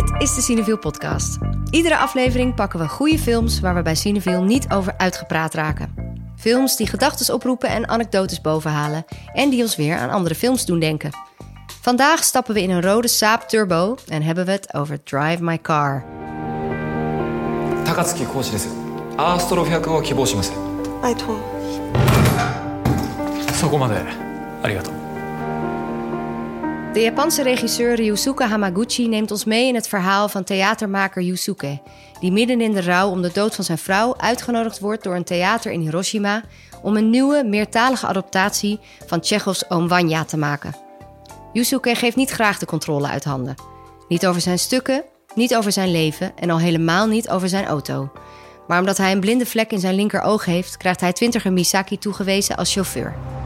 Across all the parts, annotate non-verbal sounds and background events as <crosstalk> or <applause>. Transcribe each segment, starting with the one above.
Dit is de Cineville podcast. Iedere aflevering pakken we goede films waar we bij Cineville niet over uitgepraat raken. Films die gedachten oproepen en anekdotes bovenhalen en die ons weer aan andere films doen denken. Vandaag stappen we in een rode Saab Turbo en hebben we het over Drive My Car. 高槻コーチですアーストロ500を希望します拜托，そこまでありがとう De Japanse regisseur Ryusuke Hamaguchi neemt ons mee in het verhaal van theatermaker Yusuke, die midden in de rouw om de dood van zijn vrouw uitgenodigd wordt door een theater in Hiroshima om een nieuwe, meertalige adaptatie van Tsjechovs Oom Wanja te maken. Yusuke geeft niet graag de controle uit handen. Niet over zijn stukken, niet over zijn leven en al helemaal niet over zijn auto. Maar omdat hij een blinde vlek in zijn linkeroog heeft, krijgt hij twintiger Misaki toegewezen als chauffeur.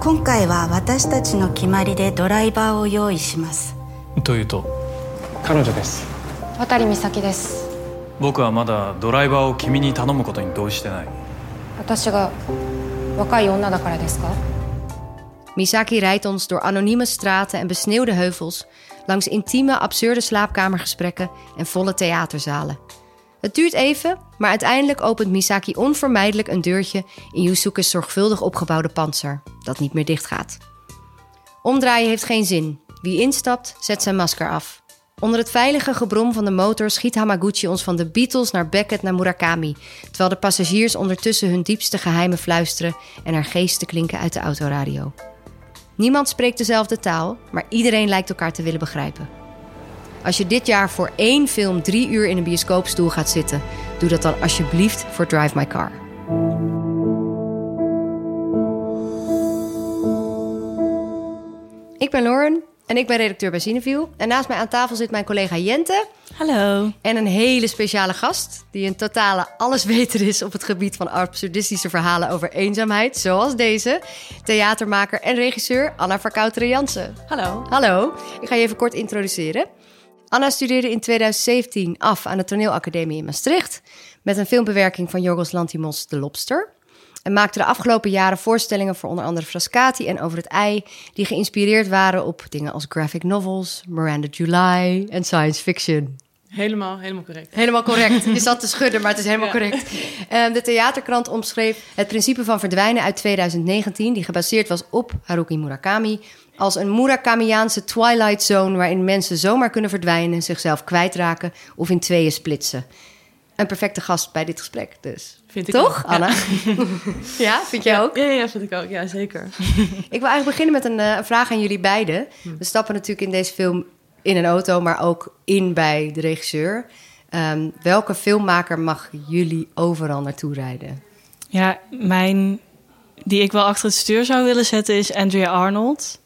今回は私たちの決まりでドライバーを用意します。というと彼女です渡美咲です僕はまだドライバーを君に頼むことに同意してない私が若い女だからですか Misaki rijdt ons door anonieme straten en besneeuwde heuvels, langs intieme, absurde slaapkamergesprekken en volle theaterzalen. Het duurt even, maar uiteindelijk opent Misaki onvermijdelijk een deurtje in Yusuke's zorgvuldig opgebouwde panzer, dat niet meer dichtgaat. Omdraaien heeft geen zin. Wie instapt, zet zijn masker af. Onder het veilige gebrom van de motor schiet Hamaguchi ons van de Beatles naar Beckett naar Murakami, terwijl de passagiers ondertussen hun diepste geheimen fluisteren en er geesten klinken uit de autoradio. Niemand spreekt dezelfde taal, maar iedereen lijkt elkaar te willen begrijpen. Als je dit jaar voor één film drie uur in een bioscoopstoel gaat zitten, doe dat dan alsjeblieft voor Drive My Car. Ik ben Lauren en ik ben redacteur bij Cineview. En naast mij aan tafel zit mijn collega Jente Hallo. en een hele speciale gast... die een totale allesweter is op het gebied van absurdistische verhalen over eenzaamheid... zoals deze, theatermaker en regisseur Anna Verkouteren Jansen. Hallo. Hallo, ik ga je even kort introduceren. Anna studeerde in 2017 af aan de Toneelacademie in Maastricht... met een filmbewerking van Jorgos Lantimos De Lobster... en maakte de afgelopen jaren voorstellingen voor onder andere Frascati en Over het Ei... die geïnspireerd waren op dingen als graphic novels, Miranda July en science fiction. Helemaal, helemaal correct. Helemaal correct. <laughs> Je zat te schudden, maar het is helemaal correct. Ehm, de theaterkrant omschreef het principe van verdwijnen uit 2019, die gebaseerd was op Haruki Murakami, als een Murakamiaanse twilight zone waarin mensen zomaar kunnen verdwijnen, zichzelf kwijtraken of in tweeën splitsen. Een perfecte gast bij dit gesprek, dus. Vind ik Toch, ook. Anna? <laughs> ja, vind jij ook? Ja, ja, vind ik ook. Ja, zeker. Ik wil eigenlijk beginnen met een, eh, een vraag aan jullie beiden. We stappen natuurlijk in deze film in een auto, maar ook in bij de regisseur. Ehm, welke filmmaker mag jullie overal naartoe rijden? Ja, mijn, die ik wel achter het stuur zou willen zetten is Andrea Arnold.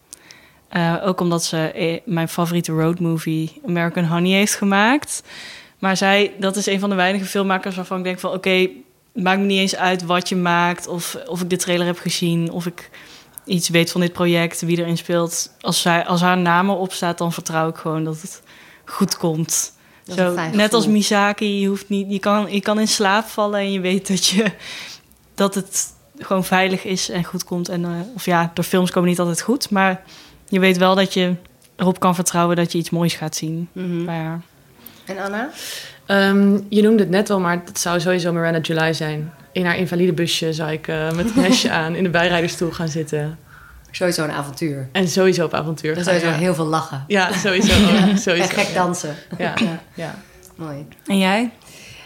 Eh, ook omdat ze eh, mijn favoriete roadmovie American Honey heeft gemaakt. Maar zij, dat is een van de weinige filmmakers waarvan ik denk van... oké, het maakt me niet eens uit wat je maakt... Of, of ik de trailer heb gezien, of ik iets weet van dit project... wie erin speelt. Als, zij, als haar naam erop staat, dan vertrouw ik gewoon dat het goed komt. Dat Zo, net als. Misaki, je, hoeft niet, je, kan, je kan in slaap vallen en je weet dat, je, dat het gewoon veilig is en goed komt. En, eh, of ja, door films komen niet altijd goed, maar je weet wel dat je erop kan vertrouwen dat je iets moois gaat zien bij haar. En Anna? Ehm, je noemde het net wel, maar het zou sowieso Miranda July zijn. In haar invalide busje zou ik eh, met een hesje <laughs> aan in de bijrijdersstoel gaan zitten. Sowieso een avontuur. En sowieso op avontuur En gaan. sowieso ja. heel veel lachen. Ja, sowieso. <laughs> ook, sowieso en gek ja. dansen. Ja, <laughs> ja, ja. Mooi. En jij?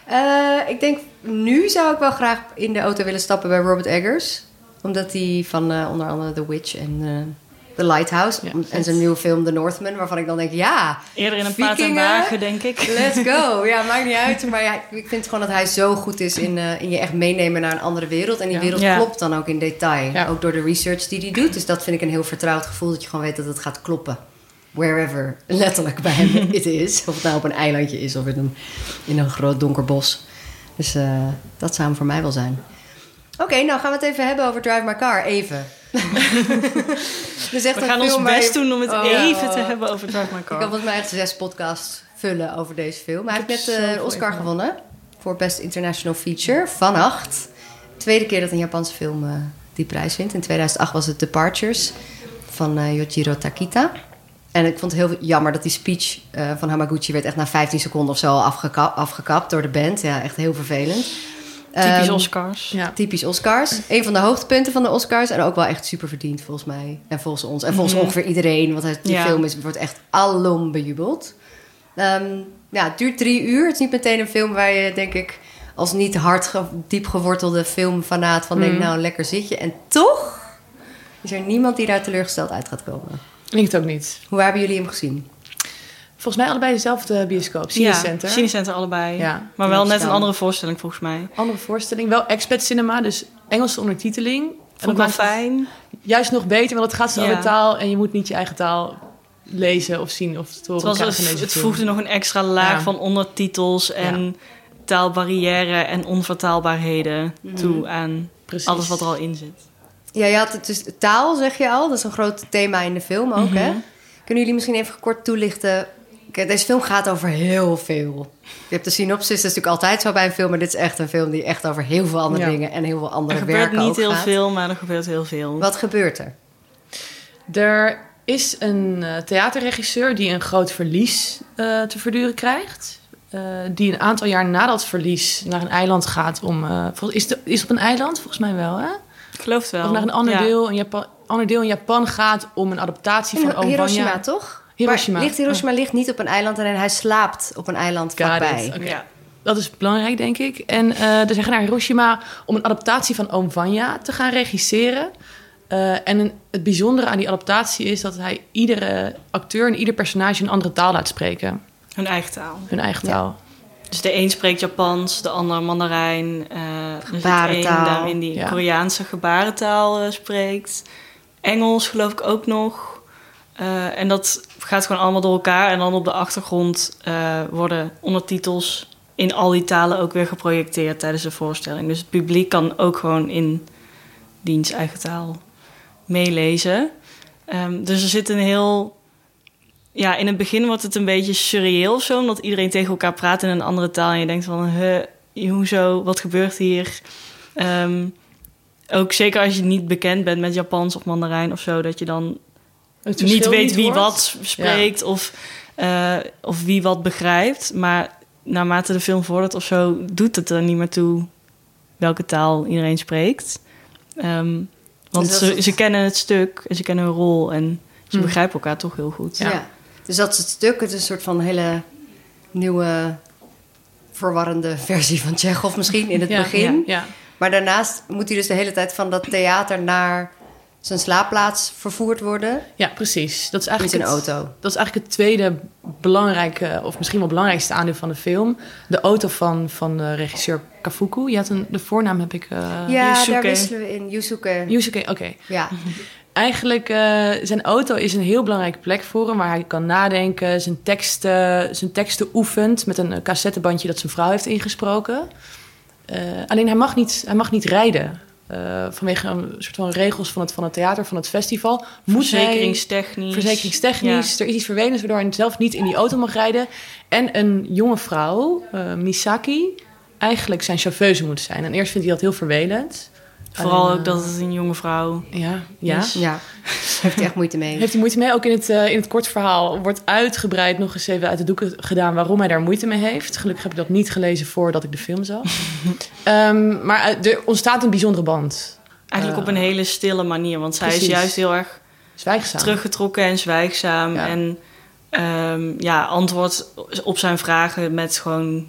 Eh, ik denk, nu zou ik wel graag in de auto willen stappen bij Robert Eggers. Omdat hij van eh, onder andere The Witch en eh, The Lighthouse... Ja, en zijn nieuwe film The Northman... waarvan ik dan denk, ja, Eerder in een paard en Vikingen? wagen, denk ik. let's go. <laughs> Ja, maakt niet uit. Maar ja, ik vind gewoon dat hij zo goed is in, eh, in je echt meenemen naar een andere wereld. En die Ja. wereld Ja. klopt dan ook in detail. Ja. Ook door de research die hij doet. Dus dat vind ik een heel vertrouwd gevoel... dat je gewoon weet dat het gaat kloppen. Wherever letterlijk bij hem <laughs> het is. Of het nou op een eilandje is of in een, in een groot donker bos. Dus eh, dat zou hem voor mij wel zijn. Oké, nou gaan we het even hebben over Drive My Car. Even. <laughs> dus echt We gaan ons best doen om het Oh, even oh. te hebben over Drive My Ik kan Car. volgens mij echt zes podcasts vullen over deze film. Hij Ik heeft net eh, de zoveel Oscar gewonnen voor Best International Feature van acht. Tweede keer dat een Japanse film eh, die prijs wint. In 2008 was het Departures van eh, Yojiro Takita. En ik vond het heel jammer dat die speech eh, van Hamaguchi werd echt na 15 seconden of zo afgeka- afgekapt door de band. Ja, echt heel vervelend. Typisch Ehm, Oscars. Ja. Typisch Oscars. Een van de hoogtepunten van de Oscars. En ook wel echt super verdiend volgens mij. En volgens ons. En volgens ongeveer iedereen. Want die Ja. film is, wordt echt alom bejubeld. Ehm, ja, het duurt drie uur. Het is niet meteen een film waar je, denk ik... als niet hard ge- diep gewortelde filmfanaat van denkt... nou, lekker zit je. En toch is er niemand die daar teleurgesteld uit gaat komen. Ik denk het ook niet. Hoe hebben jullie hem gezien? Volgens mij allebei dezelfde bioscoop. Cinecenter. Ja, Cinecenter allebei. Ja, maar wel net een andere voorstelling volgens mij. Andere voorstelling. Wel expat cinema, dus Engelse ondertiteling. En Vond dat ik wel het fijn. Juist nog beter, want het gaat zo Ja. over taal... en je moet niet je eigen taal lezen of zien of te horen Het, het, het voegde nog een extra laag Ja. van ondertitels en taalbarrière en onvertaalbaarheden toe aan Precies. alles wat er al in zit. Ja, je had het dus taal, zeg je al. Dat is een groot thema in de film ook, hè? Kunnen jullie misschien even kort toelichten? Kijk, deze film gaat over heel veel. Je hebt de synopsis, dat is natuurlijk altijd zo bij een film... maar dit is echt een film die echt over heel veel andere Ja. dingen... en heel veel andere Er gebeurt werken niet heel gaat. veel, maar er gebeurt heel veel. Wat gebeurt er? Er is een eh, theaterregisseur die een groot verlies eh, te verduren krijgt. Eh, die een aantal jaar na dat verlies naar een eiland gaat om... eh, is, het, is het op een eiland? Volgens mij wel, hè? Ik geloof het wel. Of naar een ander, Ja. deel, in Japan, ander deel in Japan gaat om een adaptatie van Oom Hiroshima, Vanya. toch? Hiroshima. Maar ligt Hiroshima ligt niet op een eiland... en hij slaapt op een eiland Got vlakbij. Ja. Dat is belangrijk, denk ik. En eh ze gaan naar Hiroshima om een adaptatie van Oom Vanya te gaan regisseren. Eh, en een- het bijzondere aan die adaptatie is dat hij iedere acteur en ieder personage een andere taal laat spreken. Hun eigen taal. Hun eigen Ja. taal. Dus de een spreekt Japans, de ander Mandarijn. eh Gebarentaal. daarin die Ja. Koreaanse gebarentaal eh, spreekt. Engels geloof ik ook nog. Eh, en dat gaat gewoon allemaal door elkaar. En dan op de achtergrond eh, worden ondertitels in al die talen ook weer geprojecteerd tijdens de voorstelling. Dus het publiek kan ook gewoon in diens eigen taal meelezen. Ehm, dus er zit een heel ja, in het begin wordt het een beetje surreëel zo, omdat iedereen tegen elkaar praat in een andere taal. En je denkt van, huh, hoezo, wat gebeurt hier? Ehm, ook zeker als je niet bekend bent met Japans of Mandarijn of zo, dat je dan niet weet wie hoort. wat spreekt of, eh, of wie wat begrijpt. Maar naarmate de film vordert of zo, doet het er niet meer toe welke taal iedereen spreekt. Ehm, want Dus ze, ze kennen het stuk en ze kennen hun rol en ze Hmm. begrijpen elkaar toch heel goed. Ja. Dus dat is het stuk. Het is een soort van hele nieuwe, verwarrende versie van Tsjechov misschien in het Ja, begin. Ja. Maar daarnaast moet hij dus de hele tijd van dat theater naar zijn slaapplaats vervoerd worden. ja, precies. Dat is eigenlijk zijn het, auto. Dat is eigenlijk het tweede belangrijke, of misschien wel belangrijkste aandeel van de film. De auto van, van de regisseur Kafuku. Je had een, de voornaam heb ik... eh ja, Yusuke. daar wisselen we in. Yusuke. Yusuke, oké. Ja. <laughs> Eigenlijk, eh, zijn auto is een heel belangrijke plek voor hem... waar hij kan nadenken, zijn teksten, zijn teksten oefent... met een eh, cassettebandje dat zijn vrouw heeft ingesproken. Eh, alleen hij mag niet, hij mag niet rijden. Eh, vanwege een soort van regels van het, van het theater, van het festival. Moet hij, Verzekeringstechnisch. verzekeringstechnisch, er is iets vervelends... waardoor hij zelf niet in die auto mag rijden. En een jonge vrouw, eh, Misaki, eigenlijk zijn chauffeuse moet zijn. En eerst vindt hij dat heel vervelend. Vooral Alleen, ook eh, dat het een jonge vrouw Ja, ja. is. Ja. Heeft hij echt moeite mee. Heeft hij moeite mee? Ook in het, eh, in het kort verhaal wordt uitgebreid nog eens even uit de doeken gedaan waarom hij daar moeite mee heeft. Gelukkig heb ik dat niet gelezen voordat ik de film zag. <laughs> Ehm, maar eh, er ontstaat een bijzondere band. Eigenlijk Eh, op een hele stille manier. Want zij precies. is juist heel erg Zwijgzaam. teruggetrokken en zwijgzaam. Ja. En ehm, ja, antwoordt op zijn vragen met gewoon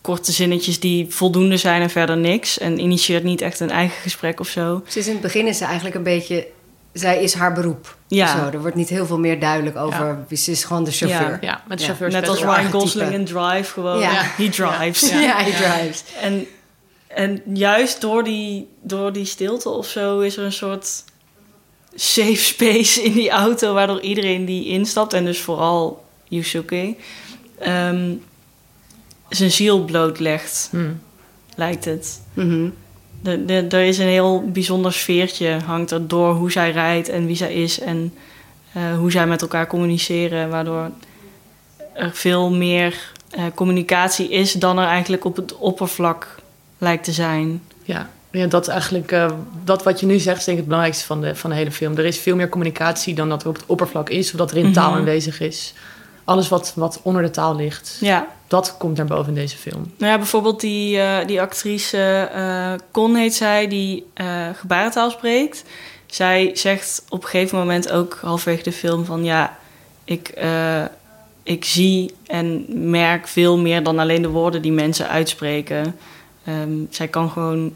korte zinnetjes die voldoende zijn en verder niks. En initieert niet echt een eigen gesprek of zo. Ze is in het begin is ze eigenlijk een beetje... Zij is haar beroep. Ja. Zo, er wordt niet heel veel meer duidelijk over... Ze is gewoon de chauffeur. Ja, met de Ja. chauffeurs. Net als Ryan. Gosling in Drive gewoon. Ja. He drives. Ja, hij <laughs> drives. En, en juist door die, door die stilte of zo is er een soort safe space in die auto, waardoor iedereen die instapt, en dus vooral Yusuke, ehm, zijn ziel blootlegt, Hmm. lijkt het. De, de, er is een heel bijzonder sfeertje, hangt er door hoe zij rijdt en wie zij is en eh, hoe zij met elkaar communiceren, waardoor er veel meer eh, communicatie is dan er eigenlijk op het oppervlak lijkt te zijn. Ja. Ja, dat is eigenlijk, eh, dat wat je nu zegt, is denk ik het belangrijkste van de, van de hele film. Er is veel meer communicatie dan dat er op het oppervlak is, of dat er in taal Mhm. aanwezig is. Alles wat, wat onder de taal ligt, Ja, dat komt naar boven in deze film. Nou ja, bijvoorbeeld die, eh, die actrice eh Con heet zij, die eh, gebarentaal spreekt. Zij zegt op een gegeven moment ook halverwege de film van... ja, ik, ik zie en merk veel meer dan alleen de woorden die mensen uitspreken. Ehm, zij kan gewoon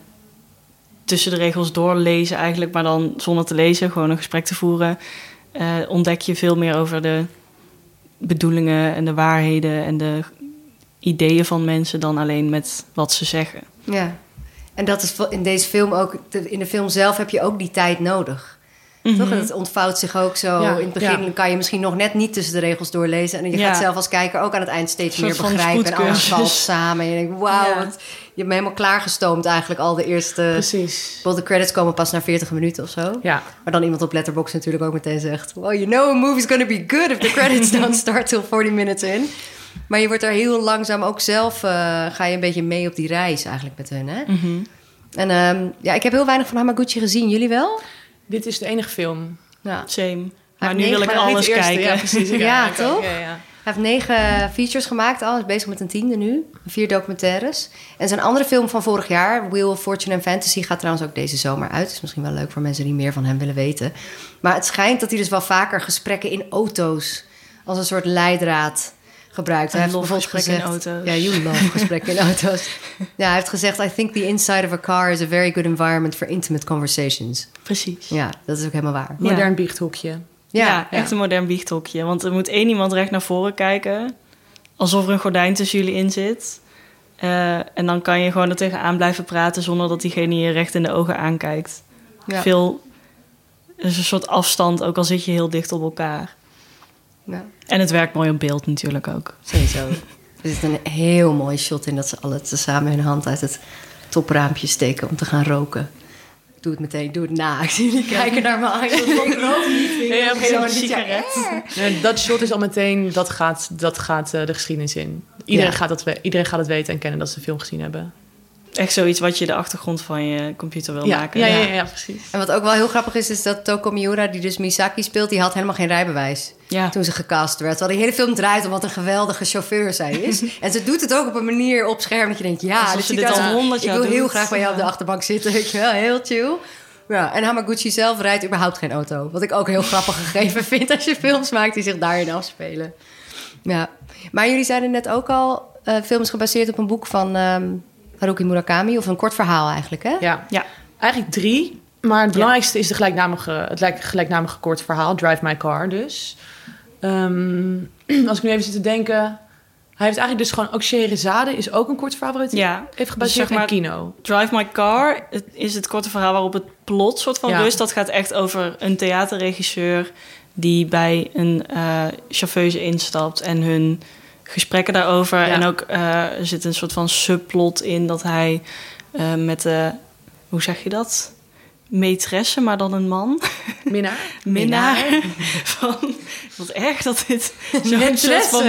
tussen de regels doorlezen eigenlijk... maar dan zonder te lezen, gewoon een gesprek te voeren... ontdek je veel meer over de bedoelingen en de waarheden en de ideeën van mensen dan alleen met wat ze zeggen. Ja. En dat is in deze film ook... In de film zelf heb je ook die tijd nodig. Toch? En het ontvouwt zich ook zo. Ja, in het begin ja. kan je misschien nog net niet tussen de regels doorlezen. En je Ja. gaat zelf als kijker ook aan het eind steeds meer begrijpen. En alles valt <laughs> samen. En je denkt, wauw, wat- je hebt me helemaal klaargestoomd eigenlijk al de eerste... Precies. Bijvoorbeeld de credits komen pas na 40 minuten of zo. Ja, Maar dan iemand op Letterboxd natuurlijk ook meteen zegt... Well, you know a movie's gonna be good if the credits <laughs> don't start till 40 minutes in. Maar je wordt er heel langzaam ook zelf... eh, ga je een beetje mee op die reis eigenlijk met hun, hè? Mhm. En ehm, ja, ik heb heel weinig van Hamaguchi gezien. Jullie wel? Dit is de enige film. Ja. Same. Maar nu wil ik alles eerste, kijken. <laughs> Ja, precies. Ja, toch? Ja. Hij heeft negen features gemaakt al. Hij is bezig met een tiende nu. Vier documentaires. En zijn andere film van vorig jaar, Wheel of Fortune and Fantasy... gaat trouwens ook deze zomer uit. Is misschien wel leuk voor mensen die meer van hem willen weten. Maar het schijnt dat hij dus wel vaker gesprekken in auto's... als een soort leidraad gebruikt. Hij heeft bijvoorbeeld gesprek in gezegd... auto's. Ja, you love gesprekken in <laughs> auto's. Ja, hij heeft gezegd... I think the inside of a car is a very good environment... for intimate conversations. Precies. Ja, dat is ook helemaal waar. Modern biechthoekje. Ja, Ja, echt een modern biechthokje. Want er moet één iemand recht naar voren kijken. Alsof er een gordijn tussen jullie in zit. Eh, en dan kan je gewoon er tegenaan blijven praten... zonder dat diegene je recht in de ogen aankijkt. Ja. Veel... Er is een soort afstand, ook al zit je heel dicht op elkaar. Ja. En het werkt mooi op beeld natuurlijk ook. Sowieso. Er zit een heel mooi shot in dat ze alle samen hun hand uit het topraampje steken om te gaan roken. Ik doe het meteen, doe het na. <laughs> Ik zie jullie kijken naar me aan. <laughs> Ja. Zo'n sigaret. Nee, dat shot is al meteen, dat gaat, dat gaat eh, de geschiedenis in. Iedereen, Ja. gaat dat, we- iedereen gaat het weten en kennen dat ze de film gezien hebben. Echt zoiets wat je de achtergrond van je computer wil Ja, maken. ja, ja, ja, ja, precies. En wat ook wel heel grappig is, is dat Toko Miura, die dus Misaki speelt, die had helemaal geen rijbewijs Ja. toen ze gecast werd. Terwijl die hele film draait om wat een geweldige chauffeur zij is. <laughs> en ze doet het ook op een manier op scherm dat je denkt, ja, Alsof dit ze ziet dit al honderd Ik jaar wil heel graag bij jou op de achterbank zitten, weet je wel, heel chill. Ja, en Hamaguchi zelf rijdt überhaupt geen auto. Wat ik ook een heel grappig <laughs> gegeven vind als je films maakt die zich daarin afspelen. Ja, maar jullie zeiden net ook al, eh film is gebaseerd op een boek van ehm, Haruki Murakami, of een kort verhaal eigenlijk, hè? Ja. Ja. Eigenlijk drie. Maar het belangrijkste is de gelijknamige, het lijk- gelijknamige kort verhaal. Drive My Car dus. Ehm, <clears throat> als ik nu even zit te denken... Hij heeft eigenlijk dus gewoon... Ook Scheherazade is ook een kort verhaal waaruit hij Ja. heeft gebaseerd Dus zeg maar- in kino. Drive My Car het is het korte verhaal waarop het plot soort van Ja. rust. Dat gaat echt over een theaterregisseur die bij een eh chauffeuse instapt en hun gesprekken daarover. Ja. En ook eh, er zit een soort van subplot in dat hij eh, met de, hoe zeg je dat? Maîtresse, maar dan een man. Minnaar. <laughs> Minnaar. <laughs> Van, wat erg dat dit <laughs> zo'n soort van,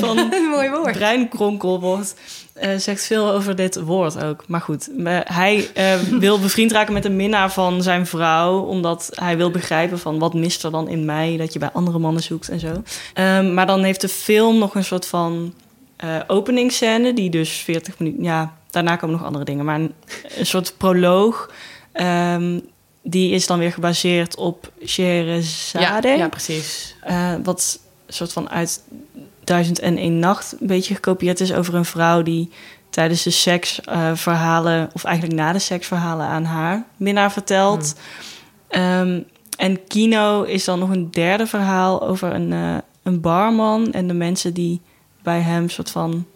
van mooi woord. breinkronkel wordt. Eh, zegt veel over dit woord ook. Maar goed, hij eh, <laughs> wil bevriend raken met een minnaar van zijn vrouw. Omdat hij wil begrijpen van wat mist er dan in mij. Dat je bij andere mannen zoekt en zo. Ehm, maar dan heeft de film nog een soort van eh openingsscène. Die dus 40 minuten... Ja, daarna komen nog andere dingen. Maar een, een soort proloog. ehm, die is dan weer gebaseerd op Ja, Scheherazade. ja, precies. Wat soort van uit 1001 Nacht een beetje gekopieerd is over een vrouw die tijdens de seksverhalen, of eigenlijk na de seksverhalen aan haar minnaar vertelt. Ehm, en Kino is dan nog een derde verhaal over een, eh, een barman en de mensen die bij hem soort van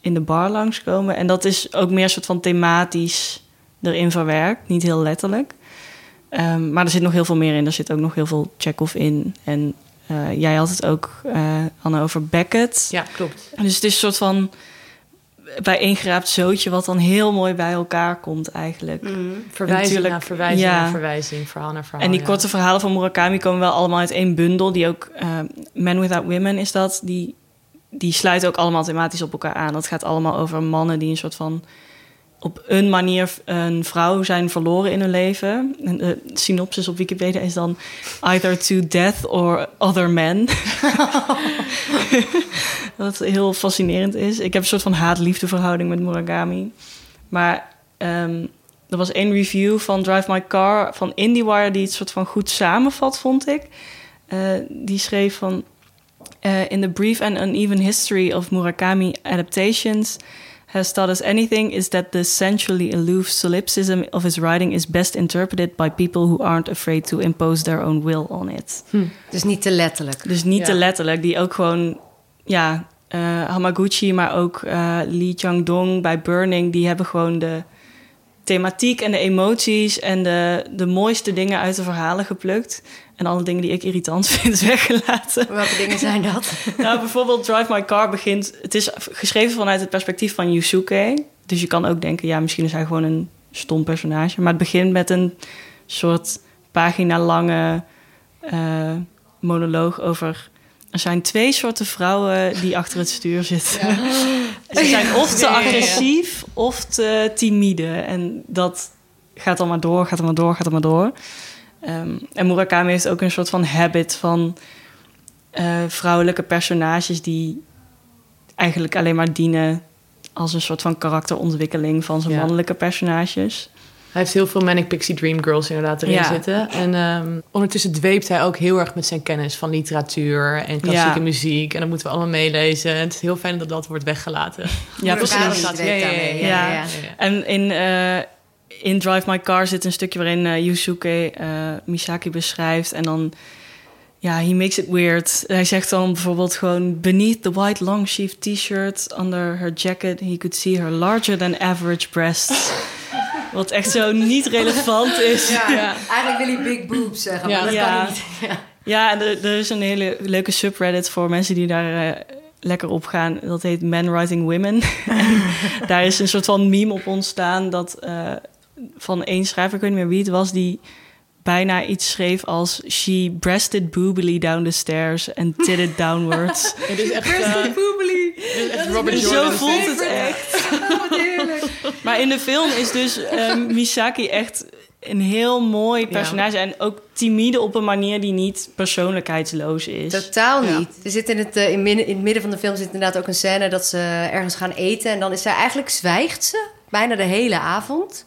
in de bar langskomen. En dat is ook meer soort van thematisch erin verwerkt, niet heel letterlijk. Ehm, maar er zit nog heel veel meer in. Er zit ook nog heel veel Chekhov in. En eh, jij had het ook, eh, Anne, over Beckett. Ja, klopt. Dus het is een soort van bijeengeraapt zootje... wat dan heel mooi bij elkaar komt eigenlijk. Verwijzing Natuurlijk, naar verwijzing ja. naar verwijzing. Verhaal naar verhaal. en die ja. korte verhalen van Murakami komen wel allemaal uit één bundel... die ook, eh Men Without Women is dat... die, die sluiten ook allemaal thematisch op elkaar aan. Dat gaat allemaal over mannen die een soort van op een manier een vrouw zijn verloren in hun leven. En de synopsis op Wikipedia is dan either to death or other men. <laughs> Wat heel fascinerend is. Ik heb een soort van haat-liefde verhouding met Murakami. Maar ehm, er was één review van Drive My Car van IndieWire die het soort van goed samenvat, vond ik. Eh, die schreef van... Uh, in the brief and uneven history of Murakami adaptations has taught us anything is that the sensually aloof solipsism of his writing is best interpreted by people who aren't afraid to impose their own will on it. Hm. Dus niet te letterlijk. Dus niet Ja. te letterlijk, die ook gewoon, ja, eh, Hamaguchi, maar ook eh, Lee Chang-dong bij Burning, die hebben gewoon de thematiek en de emoties en de, de mooiste dingen uit de verhalen geplukt. En alle dingen die ik irritant <laughs> vind weggelaten. Welke dingen zijn dat? <laughs> nou, bijvoorbeeld Drive My Car begint... Het is geschreven vanuit het perspectief van Yusuke. Dus je kan ook denken, ja, misschien is hij gewoon een stom personage. Maar het begint met een soort pagina-lange eh, monoloog over... Er zijn twee soorten vrouwen die achter het stuur zitten. <laughs> Ze zijn of te agressief of te timide. En dat gaat dan maar door, gaat dan maar door, gaat dan maar door. Ehm, en Murakami heeft ook een soort van habit van eh, vrouwelijke personages die eigenlijk alleen maar dienen als een soort van karakterontwikkeling van zijn Ja. mannelijke personages. Hij heeft heel veel Manic Pixie Dream Girls inderdaad erin Ja. zitten. En ehm, ondertussen dweept hij ook heel erg met zijn kennis van literatuur en klassieke Ja. muziek. En dat moeten we allemaal meelezen. En het is heel fijn dat dat wordt weggelaten. Ja, precies. Ja, dweept ja, daarmee, ja, ja, ja. ja. En in, eh, in Drive My Car zit een stukje waarin eh, Yusuke eh, Misaki beschrijft. En dan, ja, he makes it weird. Hij zegt dan bijvoorbeeld gewoon... Beneath the white long sleeve t-shirt, under her jacket... he could see her larger than average breasts. <laughs> Wat echt zo niet relevant is. Ja, Eigenlijk wil hij big boobs zeggen, maar Ja. dat Ja. kan niet. Ja, en er, er is een hele leuke subreddit voor mensen die daar eh, lekker op gaan. Dat heet Men Writing Women. <laughs> en daar is een soort van meme op ontstaan dat van één schrijver, ik weet niet meer wie het was, die bijna iets schreef als she breasted boobily down the stairs and titted downwards. <laughs> Het is echt, eh, dit is echt Robert Zo Jordan. voelt het echt. <laughs> Maar in de film is dus eh, Misaki echt een heel mooi personage. En ook timide op een manier die niet persoonlijkheidsloos is. Totaal Ja. niet. Er zit in het, eh, in, midden, in het midden van de film zit inderdaad ook een scène dat ze ergens gaan eten. En dan is zij eigenlijk zwijgt ze bijna de hele avond.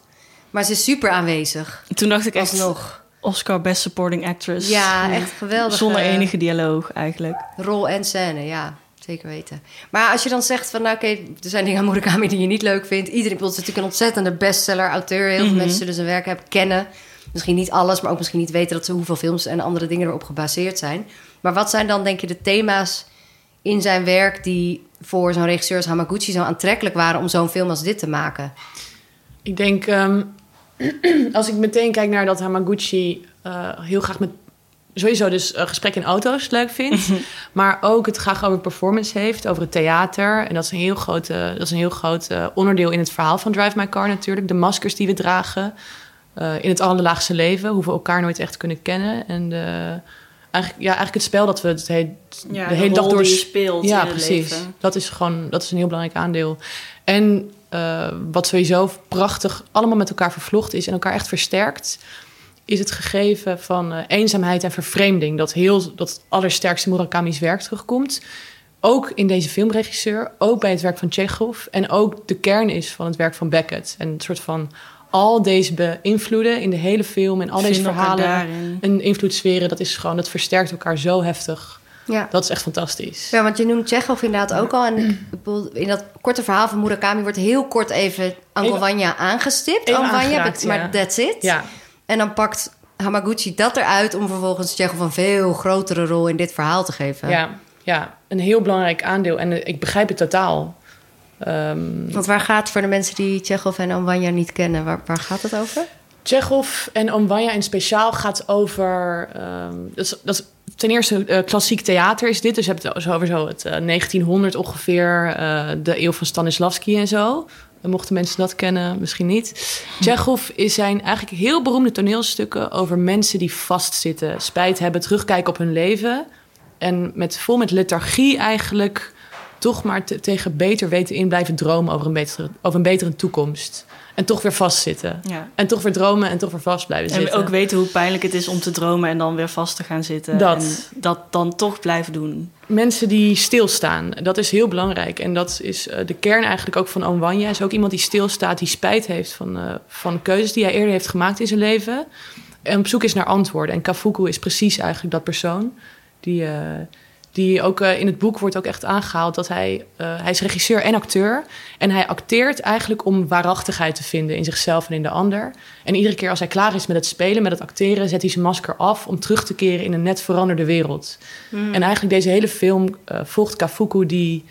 Maar ze is super aanwezig. Toen dacht ik echt Alsnog. Oscar Best Supporting Actress. Ja, echt geweldig. Zonder enige dialoog eigenlijk. Rol en scène, ja. Zeker weten. Maar als je dan zegt van, nou oké, er zijn dingen aan Murakami die je niet leuk vindt. Iedereen, is natuurlijk een ontzettende bestseller, auteur. Heel veel mensen zullen zijn werk hebben kennen. Misschien niet alles, maar ook misschien niet weten dat ze hoeveel films en andere dingen erop gebaseerd zijn. Maar wat zijn dan, denk je, de thema's in zijn werk die voor zo'n regisseur als Hamaguchi zo aantrekkelijk waren om zo'n film als dit te maken? Ik denk, ehm, <clears throat> als ik meteen kijk naar dat Hamaguchi eh, heel graag met sowieso dus eh, gesprek in auto's leuk vindt, maar ook het graag over performance heeft, over het theater. En dat is een heel groot, dat is een heel groot eh, onderdeel in het verhaal van Drive My Car natuurlijk. De maskers die we dragen in het allerlaagste leven, hoe we elkaar nooit echt kunnen kennen. En de, eigenlijk, ja, eigenlijk het spel dat we het he- Ja, de hele dag door speelt ja, in het precies. leven. Dat is gewoon dat is een heel belangrijk aandeel. En eh, wat sowieso prachtig allemaal met elkaar vervlochten is en elkaar echt versterkt, is het gegeven van eh, eenzaamheid en vervreemding. Dat heel dat allersterkste Murakami's werk terugkomt. Ook in deze filmregisseur, ook bij het werk van Chekhov en ook de kern is van het werk van Beckett. En een soort van al deze beïnvloeden in de hele film en al deze verhalen daarin. en invloedssferen, dat is gewoon dat versterkt elkaar zo heftig. Ja. Dat is echt fantastisch. Ja, want je noemt Chekhov inderdaad ook al. En ik bedoel, in dat korte verhaal van Murakami wordt heel kort even Angolwanja aangestipt. even maar ja. that's it. Ja, En dan pakt Hamaguchi dat eruit om vervolgens Chekhov een veel grotere rol in dit verhaal te geven. Ja, ja, een heel belangrijk aandeel. En eh, ik begrijp het totaal. Ehm Want waar gaat voor de mensen die Chekhov en Angolanja niet kennen, waar, waar gaat het over? Chekhov en Omwanja in speciaal gaat over... ehm, dat, is, dat is ten eerste eh, klassiek theater is dit. Dus je hebt het over het eh, 1900 ongeveer. eh, de eeuw van Stanislavski en zo. Eh, Mochten mensen dat kennen, misschien niet. Chekhov is zijn eigenlijk heel beroemde toneelstukken... over mensen die vastzitten, spijt hebben, terugkijken op hun leven... en met, vol met lethargie eigenlijk toch maar te- tegen beter weten in blijven dromen over een, betere, over een betere toekomst. En toch weer vastzitten. Ja. En toch weer dromen en toch weer vast blijven En zitten. ook weten hoe pijnlijk het is om te dromen en dan weer vast te gaan zitten. Dat. En dat dan toch blijven doen. Mensen die stilstaan, dat is heel belangrijk. En dat is eh, de kern eigenlijk ook van Oom Wanja. Is ook iemand die stilstaat, die spijt heeft van, eh, van keuzes die hij eerder heeft gemaakt in zijn leven. En op zoek is naar antwoorden. En Kafuku is precies eigenlijk dat persoon. Die, eh, die ook eh, in het boek wordt ook echt aangehaald dat hij... eh, hij is regisseur en acteur. En hij acteert eigenlijk om waarachtigheid te vinden in zichzelf en in de ander. En iedere keer als hij klaar is met het spelen, met het acteren... zet hij zijn masker af om terug te keren in een net veranderde wereld. En eigenlijk deze hele film eh, volgt Kafuku die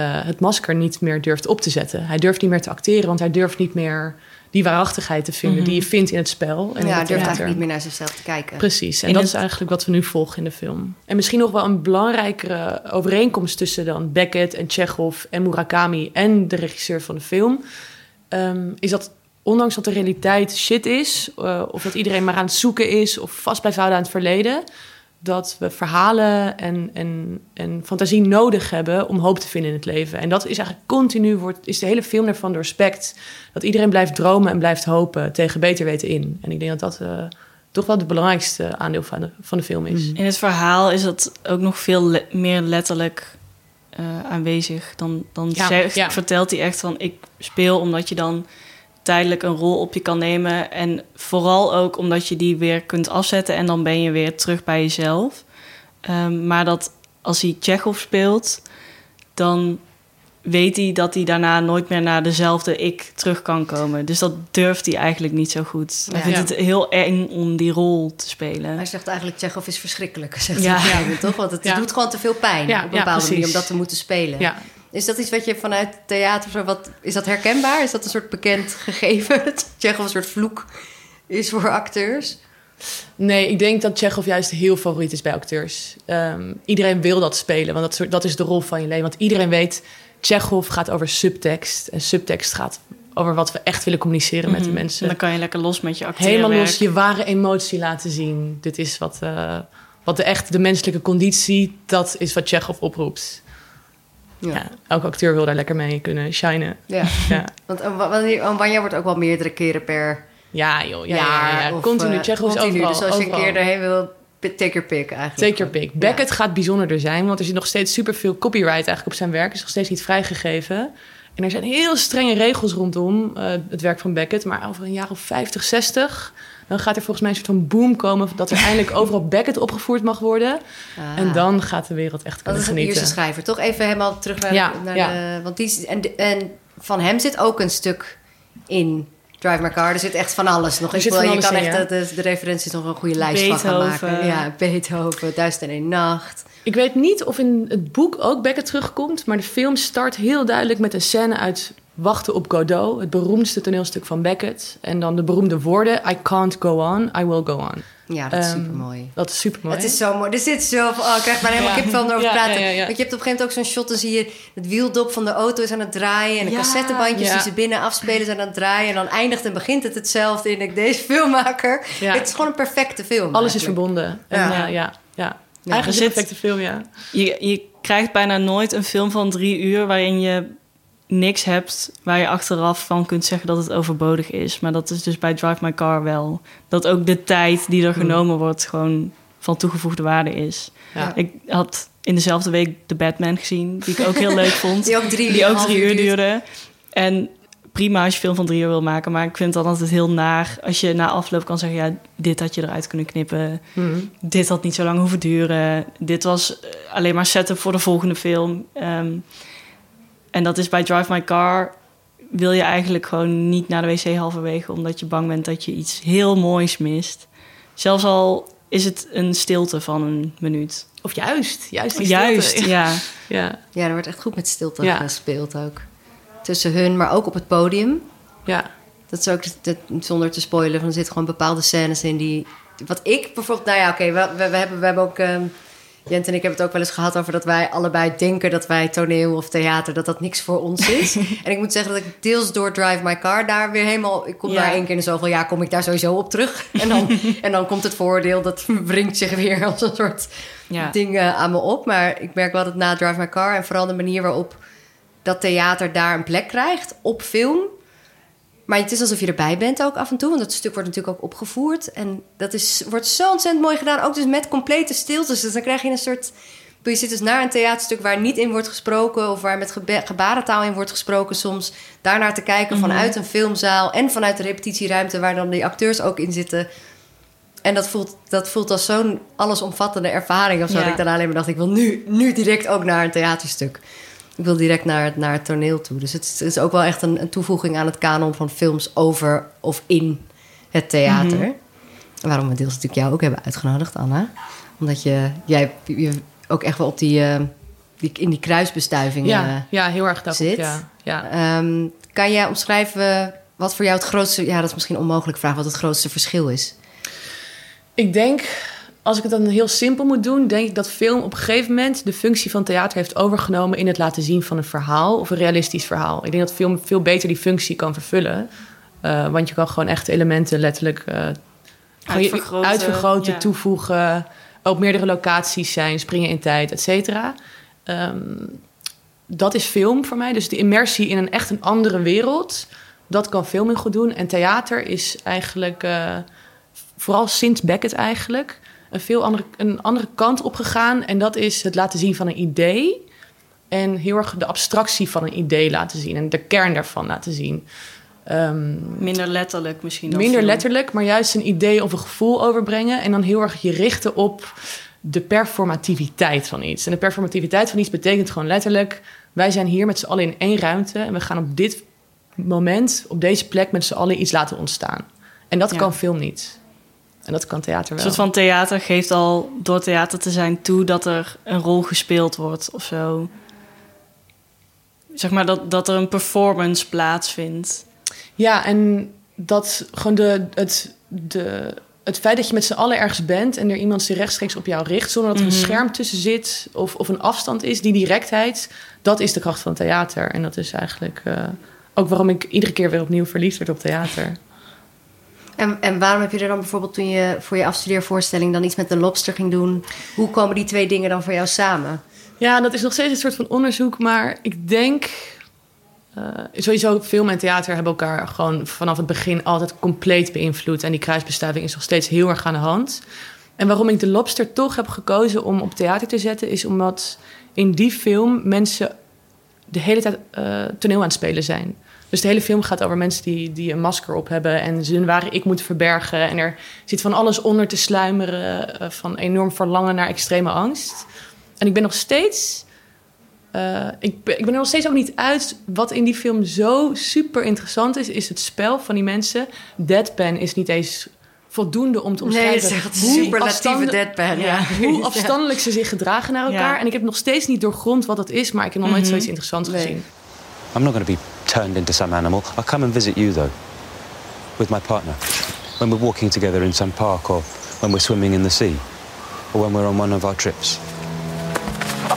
het masker niet meer durft op te zetten. Hij durft niet meer te acteren, want hij durft niet meer die waarachtigheid te vinden... die je vindt in het spel en in ja, durft eigenlijk niet meer naar zichzelf te kijken. Precies, en In dat het- is eigenlijk wat we nu volgen in de film. En misschien nog wel een belangrijkere overeenkomst tussen dan Beckett en Chekhov en Murakami en de regisseur van de film, ehm, is dat ondanks dat de realiteit shit is, eh, of dat iedereen maar aan het zoeken is of vast blijft houden aan het verleden, dat we verhalen en, en, en fantasie nodig hebben om hoop te vinden in het leven. En dat is eigenlijk continu, wordt, is de hele film ervan doorspekt. Dat iedereen blijft dromen en blijft hopen tegen beter weten in. En ik denk dat dat eh, toch wel het belangrijkste aandeel van de, van de film is. In het verhaal is dat ook nog veel le- meer letterlijk eh, aanwezig. Dan, dan Ja, zegt, ja. vertelt hij echt van ik speel omdat je dan tijdelijk een rol op je kan nemen. En vooral ook omdat je die weer kunt afzetten en dan ben je weer terug bij jezelf. Ehm, maar dat als hij Chekhov speelt, dan weet hij dat hij daarna nooit meer naar dezelfde ik terug kan komen. Dus dat durft hij eigenlijk niet zo goed. Hij Ja. vindt Ja. het heel eng om die rol te spelen. Hij zegt eigenlijk, Tsjechov is verschrikkelijk, zegt Ja. hij toch? Want het Ja. doet gewoon te veel pijn Ja, op een bepaalde manier om dat te moeten spelen. Is dat iets wat je vanuit theater zo, wat, is dat herkenbaar? Is dat een soort bekend gegeven? <laughs> Dat Tsjechov een soort vloek is voor acteurs? Nee, ik denk dat Chekhov juist heel favoriet is bij acteurs. Ehm, iedereen wil dat spelen, want dat, soort- dat is de rol van je leven. Want iedereen weet, Chekhov gaat over subtekst. En subtekst gaat over wat we echt willen communiceren met de Mhm. mensen. En dan kan je lekker los met je acteren. Helemaal los je ware emotie laten zien. Dit is wat, eh, wat de echt de menselijke conditie, dat is wat Chekhov oproept. Ja. Ja. elke acteur wil daar lekker mee kunnen shinen. Ja. Ja, <laughs> Want uh, wanneer- Wanja wordt ook wel meerdere keren per ja joh. Ja, jaar. ja, of, Continu. eh, is continu. overal. Dus als je een keer erheen wil, take your pick eigenlijk. Take your pick. Beckett gaat bijzonderder zijn, want er zit nog steeds superveel copyright eigenlijk op zijn werk. is nog steeds niet vrijgegeven. En er zijn heel strenge regels rondom eh, het werk van Beckett. Maar over een jaar of 50, 60, dan gaat er volgens mij een soort van boom komen... dat er eindelijk <laughs> overal Beckett opgevoerd mag worden. Ah. En dan gaat de wereld echt Dat kunnen is een genieten. Ierse schrijver. Toch even helemaal terug naar, Ja, naar ja. de... Want die, en, en van hem zit ook een stuk in Drive My Car. Er zit echt van alles nog. Er Ik wil- je kan in, echt ja. de, referenties nog een goede lijst van gaan maken. Ja, Beethoven, Duizend en een Nacht. Ik weet niet of in het boek ook Beckett terugkomt... maar de film start heel duidelijk met een scène uit Wachten op Godot... het beroemdste toneelstuk van Beckett. En dan de beroemde woorden... I can't go on, I will go on. Ja, dat is Ehm, super mooi. Dat is super mooi. Het is zo mooi. Er zit zo... Oh, ik krijg bijna helemaal Ja. kipvel om erover Ja, praten. ja, ja, ja. Want je hebt op een gegeven moment ook zo'n shot... dan zie je het wieldop van de auto is aan het draaien... en de Ja. cassettebandjes Ja. die ze binnen afspelen zijn aan het draaien... en dan eindigt en begint het hetzelfde in ik deze filmmaker. Ja. Het is gewoon een perfecte film. Alles is verbonden. En, Ja. ja. ja, ja, Ja, Eigenlijk een perfecte film, ja. Je, je krijgt bijna nooit een film van drie uur waarin je niks hebt waar je achteraf van kunt zeggen dat het overbodig is. Maar dat is dus bij Drive My Car wel. Dat ook de tijd die er genomen wordt gewoon van toegevoegde waarde is. Ja. Ik had in dezelfde week The Batman gezien, die ik ook heel leuk <laughs> vond. Die ook drie, die ook half drie uur duurde. En prima als je film van drie uur wil maken. Maar ik vind het dan altijd heel naar als je na afloop kan zeggen... ja, dit had je eruit kunnen knippen. Mhm. Dit had niet zo lang hoeven duren. Dit was eh, alleen maar setup voor de volgende film. Ehm, en dat is bij Drive My Car... wil je eigenlijk gewoon niet naar de wc halverwege... omdat je bang bent dat je iets heel moois mist. Zelfs al is het een stilte van een minuut. Of juist, juist die Juist, stilte. <laughs> ja. Ja, Ja, er wordt echt goed met stilte Ja. gespeeld ook. Tussen hun, maar ook op het podium. ja. Dat is ook, dat, zonder te spoilen, van er zitten gewoon bepaalde scènes in die... Wat ik bijvoorbeeld... Nou ja, oké, we, we, we hebben, we hebben ook... ehm, Jent en ik hebben het ook wel eens gehad over dat wij allebei denken dat wij toneel of theater, dat dat niks voor ons is. <laughs> en ik moet zeggen dat ik deels door Drive My Car daar weer helemaal, ik kom Ja. daar één keer in zoveel jaar, kom ik daar sowieso op terug. En dan, <laughs> en dan komt het vooroordeel, dat wringt zich weer als een soort Ja. ding aan me op. Maar ik merk wel dat na Drive My Car en vooral de manier waarop dat theater daar een plek krijgt op film. Maar het is alsof je erbij bent ook af en toe. Want dat stuk wordt natuurlijk ook opgevoerd. En dat is, wordt zo ontzettend mooi gedaan. Ook dus met complete stiltes. Dus dan krijg je een soort... Je zit dus naar een theaterstuk waar niet in wordt gesproken... of waar met gebarentaal in wordt gesproken soms. Daarnaar te kijken vanuit een filmzaal... en vanuit de repetitieruimte waar dan die acteurs ook in zitten... En dat voelt, dat voelt als zo'n allesomvattende ervaring. Of zo. Ja. Dat ik daarna alleen maar dacht, ik wil nu, nu direct ook naar een theaterstuk. Ik wil direct naar, het- naar het toneel toe. Dus het is, het is ook wel echt een, een toevoeging aan het kanon van films over of in het theater. Mhm. Waarom we deels natuurlijk jou ook hebben uitgenodigd, Anna. Omdat je, jij je ook echt wel op die, eh, die, in die kruisbestuiving Ja, eh, ja heel erg zit. Ja, ja. Ehm, kan jij omschrijven wat voor jou het grootste... Ja, dat is misschien een onmogelijk vraag. Wat het grootste verschil is? Ik denk, als ik het dan heel simpel moet doen, denk ik dat film op een gegeven moment de functie van theater heeft overgenomen in het laten zien van een verhaal of een realistisch verhaal. Ik denk dat film veel beter die functie kan vervullen. Eh, want je kan gewoon echt elementen letterlijk je- Uitvergroten, uitvergroten ja. toevoegen. Op meerdere locaties zijn, springen in tijd, et cetera. Ehm, dat is film voor mij. Dus de immersie in een echt een andere wereld, dat kan film heel goed doen. En theater is eigenlijk, eh, vooral sinds Beckett eigenlijk, een veel andere, een andere kant opgegaan. En dat is het laten zien van een idee. En heel erg de abstractie van een idee laten zien. En de kern daarvan laten zien. Ehm, Minder letterlijk misschien. minder film. letterlijk, maar juist een idee of een gevoel overbrengen. En dan heel erg je richten op de performativiteit van iets. En de performativiteit van iets betekent gewoon letterlijk... wij zijn hier met z'n allen in één ruimte... en we gaan op dit moment, op deze plek... met z'n allen iets laten ontstaan. En dat Ja. kan film niet. En dat kan theater Een wel. soort van theater geeft al door theater te zijn toe dat er een rol gespeeld wordt of zo. Zeg maar dat, dat er een performance plaatsvindt. Ja, en dat gewoon de, het, de, het feit dat je met z'n allen ergens bent en er iemand zich rechtstreeks op jou richt, zonder dat er een Mhm. scherm tussen zit of, of een afstand is, die directheid, dat is de kracht van theater. En dat is eigenlijk eh, ook waarom ik iedere keer weer opnieuw verliefd werd op theater. En, en waarom heb je er dan bijvoorbeeld toen je voor je afstudeervoorstelling dan iets met de lobster ging doen? Hoe komen die twee dingen dan voor jou samen? Ja, dat is nog steeds een soort van onderzoek, maar ik denk. eh, sowieso, film en theater hebben elkaar gewoon vanaf het begin altijd compleet beïnvloed. En die kruisbestuiving is nog steeds heel erg aan de hand. En waarom ik de Lobster toch heb gekozen om op theater te zetten, is omdat in die film mensen de hele tijd eh, toneel aan het spelen zijn. Dus de hele film gaat over mensen die, die een masker op hebben en ze hun ware ik moeten verbergen. En er zit van alles onder te sluimeren, eh, van enorm verlangen naar extreme angst. En ik ben nog steeds. eh, ik, ben, ik ben er nog steeds ook niet uit. Wat in die film zo super interessant is, is het spel van die mensen. Deadpan is niet eens voldoende om te Nee, omschrijven. het is echt hoe superlatieve afstandelijk- deadpan. Ja. <laughs> Hoe afstandelijk ze zich gedragen naar elkaar. Ja. En ik heb nog steeds niet doorgrond wat dat is, maar ik heb nog nooit zoiets interessants Nee. gezien. I'm not going to be turned into some animal. I'll come and visit you, though, with my partner. When we're walking together in some park, or when we're swimming in the sea, or when we're on one of our trips.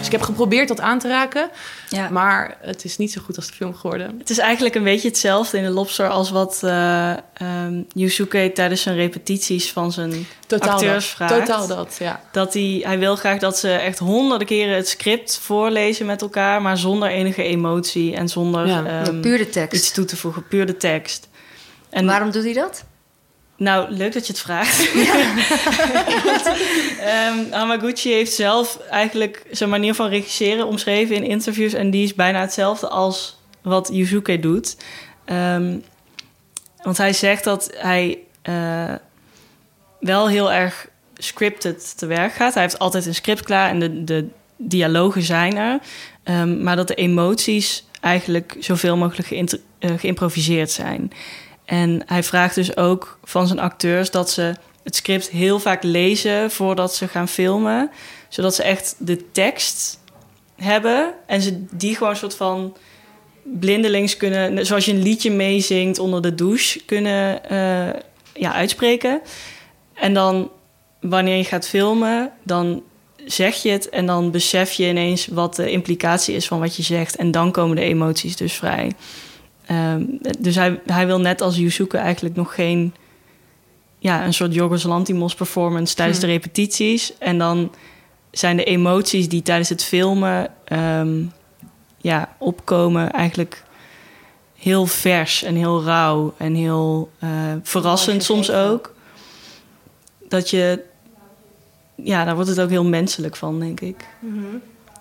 Dus ik heb geprobeerd dat aan te raken, Ja. maar het is niet zo goed als de film geworden. Het is eigenlijk een beetje hetzelfde in de Lobster als wat eh ehm, Yusuke tijdens zijn repetities van zijn Totaal acteurs dat. vraagt. Totaal dat, ja. Dat hij, hij wil graag dat ze echt honderden keren het script voorlezen met elkaar, maar zonder enige emotie en zonder Ja. ehm, puur de tekst. iets toe te voegen, puur de tekst. En waarom doet hij dat? Nou, leuk dat je het vraagt. <laughs> Want, ehm, Hamaguchi heeft zelf eigenlijk zijn manier van regisseren omschreven in interviews. En die is bijna hetzelfde als wat Yuzuke doet. Ehm, want hij zegt dat hij eh, wel heel erg scripted te werk gaat. Hij heeft altijd een script klaar en de, de dialogen zijn er. Ehm, maar dat de emoties eigenlijk zoveel mogelijk eh, geïmproviseerd zijn. En hij vraagt dus ook van zijn acteurs dat ze het script heel vaak lezen voordat ze gaan filmen. Zodat ze echt de tekst hebben en ze die gewoon een soort van blindelings kunnen, zoals je een liedje meezingt onder de douche, kunnen eh, ja, uitspreken. En dan wanneer je gaat filmen, dan zeg je het en dan besef je ineens wat de implicatie is van wat je zegt. En dan komen de emoties dus vrij. Ehm, dus hij, hij wil net als Yusuke eigenlijk nog geen... Ja, een soort Jorgos Lantimos performance tijdens de repetities. En dan zijn de emoties die tijdens het filmen ehm, ja, opkomen eigenlijk heel vers en heel rauw en heel eh, verrassend soms ook. Dat je, ja, daar wordt het ook heel menselijk van, denk ik.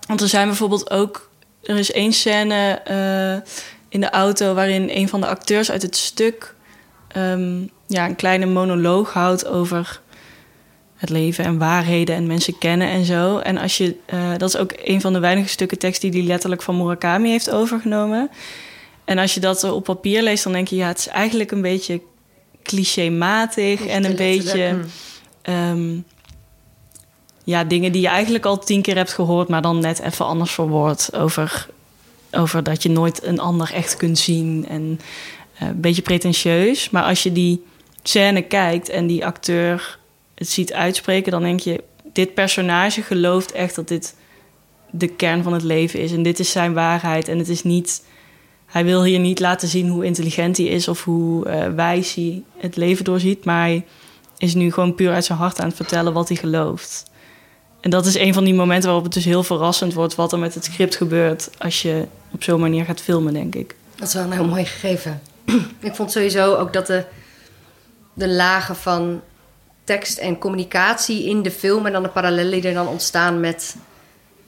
Want er zijn bijvoorbeeld ook, er is één scène eh, in de auto waarin een van de acteurs uit het stuk ehm, ja, een kleine monoloog houdt over het leven en waarheden en mensen kennen en zo. En als je, eh, dat is ook een van de weinige stukken tekst die hij letterlijk van Murakami heeft overgenomen. En als je dat op papier leest, dan denk je, ja, het is eigenlijk een beetje clichématig en een beetje. ehm, ja, dingen die je eigenlijk al tien keer hebt gehoord, maar dan net even anders verwoord. Over, over dat je nooit een ander echt kunt zien. En eh, een beetje pretentieus. Maar als je die scène kijkt en die acteur het ziet uitspreken, dan denk je: dit personage gelooft echt dat dit de kern van het leven is. En dit is zijn waarheid. En het is niet. Hij wil hier niet laten zien hoe intelligent hij is of hoe eh, wijs hij het leven doorziet. Maar hij is nu gewoon puur uit zijn hart aan het vertellen wat hij gelooft. En dat is een van die momenten waarop het dus heel verrassend wordt wat er met het script gebeurt als je op zo'n manier gaat filmen, denk ik. Dat is wel een heel mooi gegeven. <clears throat> ik vond sowieso ook dat de, de lagen van tekst en communicatie in de film... en dan de parallellen die er dan ontstaan met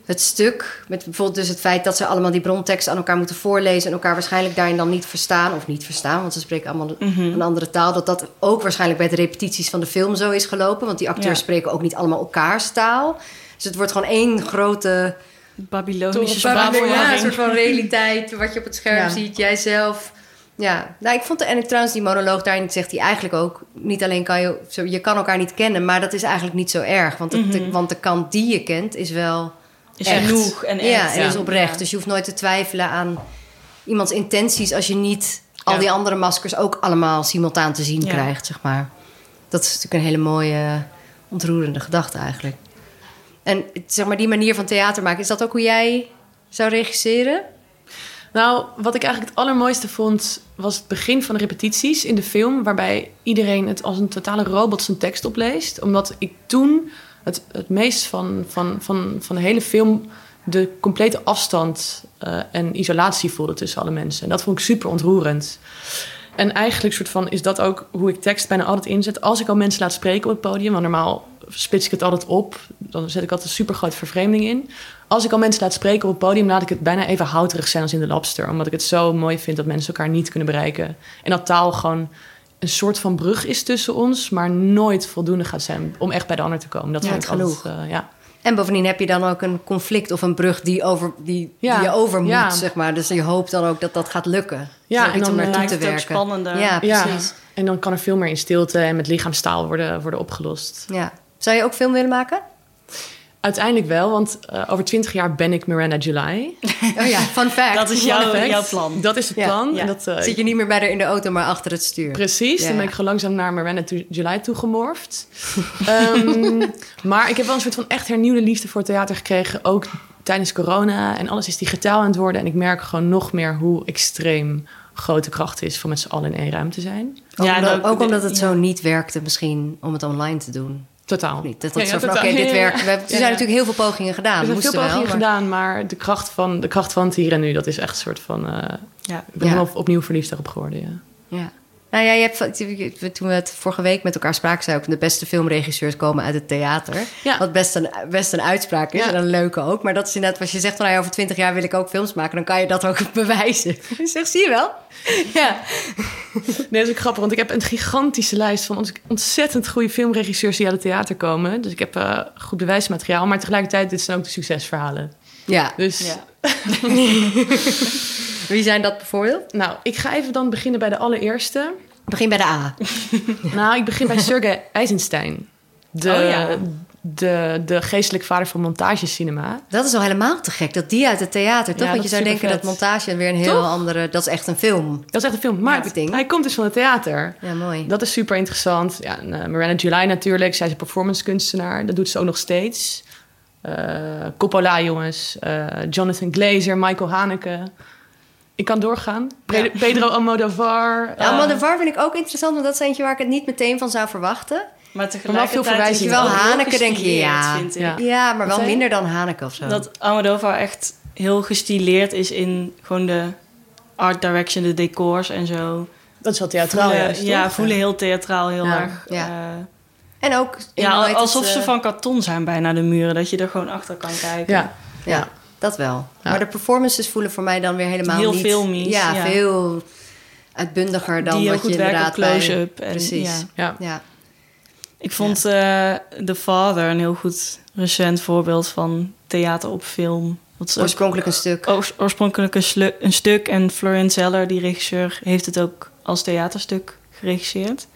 het stuk... met bijvoorbeeld dus het feit dat ze allemaal die brontekst aan elkaar moeten voorlezen... en elkaar waarschijnlijk daarin dan niet verstaan... of niet verstaan, want ze spreken allemaal een andere taal... dat dat ook waarschijnlijk bij de repetities van de film zo is gelopen... want die acteurs Ja. spreken ook niet allemaal elkaars taal... Dus het wordt gewoon één grote Babylonische ja, een soort van realiteit, wat je op het scherm Ja. ziet, jijzelf. Ja, nou, ik vond de, en trouwens die monoloog daarin zegt hij eigenlijk ook... niet alleen kan je, je kan elkaar niet kennen, maar dat is eigenlijk niet zo erg. Want, het, de, want de kant die je kent is wel Is echt. genoeg en echt. Ja, en Ja. is oprecht. Ja. Dus je hoeft nooit te twijfelen aan iemands intenties... als je niet al Ja. die andere maskers ook allemaal simultaan te zien Ja. krijgt, zeg maar. Dat is natuurlijk een hele mooie, ontroerende gedachte eigenlijk. En zeg maar, die manier van theater maken, is dat ook hoe jij zou regisseren? Nou, wat ik eigenlijk het allermooiste vond, was het begin van de repetities in de film, waarbij iedereen het als een totale robot zijn tekst opleest. Omdat ik toen het, het meest van, van, van, van de hele film de complete afstand eh, en isolatie voelde tussen alle mensen. En dat vond ik super ontroerend. En eigenlijk soort van is dat ook hoe ik tekst bijna altijd inzet. Als ik al mensen laat spreken op het podium, want normaal splits ik het altijd op. Dan zet ik altijd een super grote vervreemding in. Als ik al mensen laat spreken op het podium, laat ik het bijna even houterig zijn als in de Lobster. Omdat ik het zo mooi vind dat mensen elkaar niet kunnen bereiken. En dat taal gewoon een soort van brug is tussen ons, maar nooit voldoende gaat zijn om echt bij de ander te komen. Dat Ja, vind ik genoeg. altijd, eh, ja. En bovendien heb je dan ook een conflict of een brug die, over, die, Ja, die je over moet, ja. zeg maar. Dus je hoopt dan ook dat dat gaat lukken. Ja, en dan, eh, te lijkt het ook werken. spannender. Ja, Ja, precies. en dan kan er veel meer in stilte en met lichaamstaal worden, worden opgelost. Ja. Zou je ook film willen maken? Uiteindelijk wel, want eh, over twintig jaar ben ik Miranda July. <laughs> Oh ja, fun fact. Dat is jouw, fact. jouw plan. Dat is het Ja, plan. ja. En dat, eh, Zit je niet meer bij haar in de auto, maar achter het stuur. Precies, Ja. dan ben ik gewoon langzaam naar Miranda to- July toegemorfd. <laughs> Ehm maar ik heb wel een soort van echt hernieuwde liefde voor theater gekregen. Ook tijdens corona. En alles is digitaal aan het worden. En ik merk gewoon nog meer hoe extreem grote kracht is... voor met z'n allen in één ruimte zijn. Ook, Ja, ook- ook omdat het ja. zo niet werkte misschien om het online te doen. Totaal. Niet? Dat dat ja, van, dit werkt. We hebben, er ja. zijn natuurlijk heel veel pogingen gedaan. Er zijn Moesten veel pogingen wel, maar- gedaan, maar de kracht, van, de kracht van het hier en nu... dat is echt een soort van... eh, Ja. ik ben helemaal opnieuw verliefd daarop geworden, ja. Nou ja, je hebt, toen we het vorige week met elkaar spraken, zei ook de beste filmregisseurs komen uit het theater. Ja. Wat best een, best een uitspraak is Ja. en een leuke ook. Maar dat is inderdaad, als je zegt van nou, over twintig jaar wil ik ook films maken, dan kan je dat ook <laughs> bewijzen. Je zegt, zie je wel? <laughs> Ja. Nee, dat is ook grappig, want ik heb een gigantische lijst van ont- ontzettend goede filmregisseurs die uit het theater komen. Dus ik heb eh, goed bewijsmateriaal, maar tegelijkertijd, dit zijn ook de succesverhalen. ja. Dus, Ja. <laughs> Wie zijn dat bijvoorbeeld? nou, ik ga even dan beginnen bij de allereerste. Begin bij de A. <laughs> Nou, ik begin bij Sergei Eisenstein. De, Oh ja. de, de geestelijk vader van montagecinema. Dat is al helemaal te gek, dat die uit het theater, toch? Ja, Want je zou denken dat montage weer een heel Toch? andere... Dat is echt een film. Dat is echt een film. Maar hij komt dus van het theater. Ja, mooi. Dat is super interessant. Ja, en, eh, Miranda July natuurlijk. Zij is een performance kunstenaar. Dat doet ze ook nog steeds. eh, Coppola, jongens. eh, Jonathan Glazer, Michael Haneke. Ik kan doorgaan. Pre- Pedro Almodovar. Ja, eh, Almodovar vind ik ook interessant, want dat is eentje waar ik het niet meteen van zou verwachten. Maar tegelijkertijd het Wel heel Haneke denk je, ja. vind ik. Ja. Ja, maar wel minder dan Haneke of zo. Dat Almodovar echt heel gestileerd is in gewoon de art direction, de decors en zo. dat is wel theatraal Voelen- juist, ja, toch? voelen heel theatraal heel Ja. erg. Ja. eh, en ook... in, ja, het, alsof ze eh, van karton zijn bijna de muren. Dat je er gewoon achter kan kijken. Ja. Ja, dat wel. Ja. Maar de performances voelen voor mij dan weer helemaal Heel niet... filmisch, Ja, ja. veel uitbundiger dan Die heel wat je inderdaad bij- close-up. en- Precies. ja. Ja. Ja. Ik vond eh The Father een heel goed recent voorbeeld van theater op film. Dat is ook Oorspronkelijk een stuk. oors- oorspronkelijk een, slu- een stuk. En Florian Zeller, die regisseur, heeft het ook als theaterstuk geregisseerd.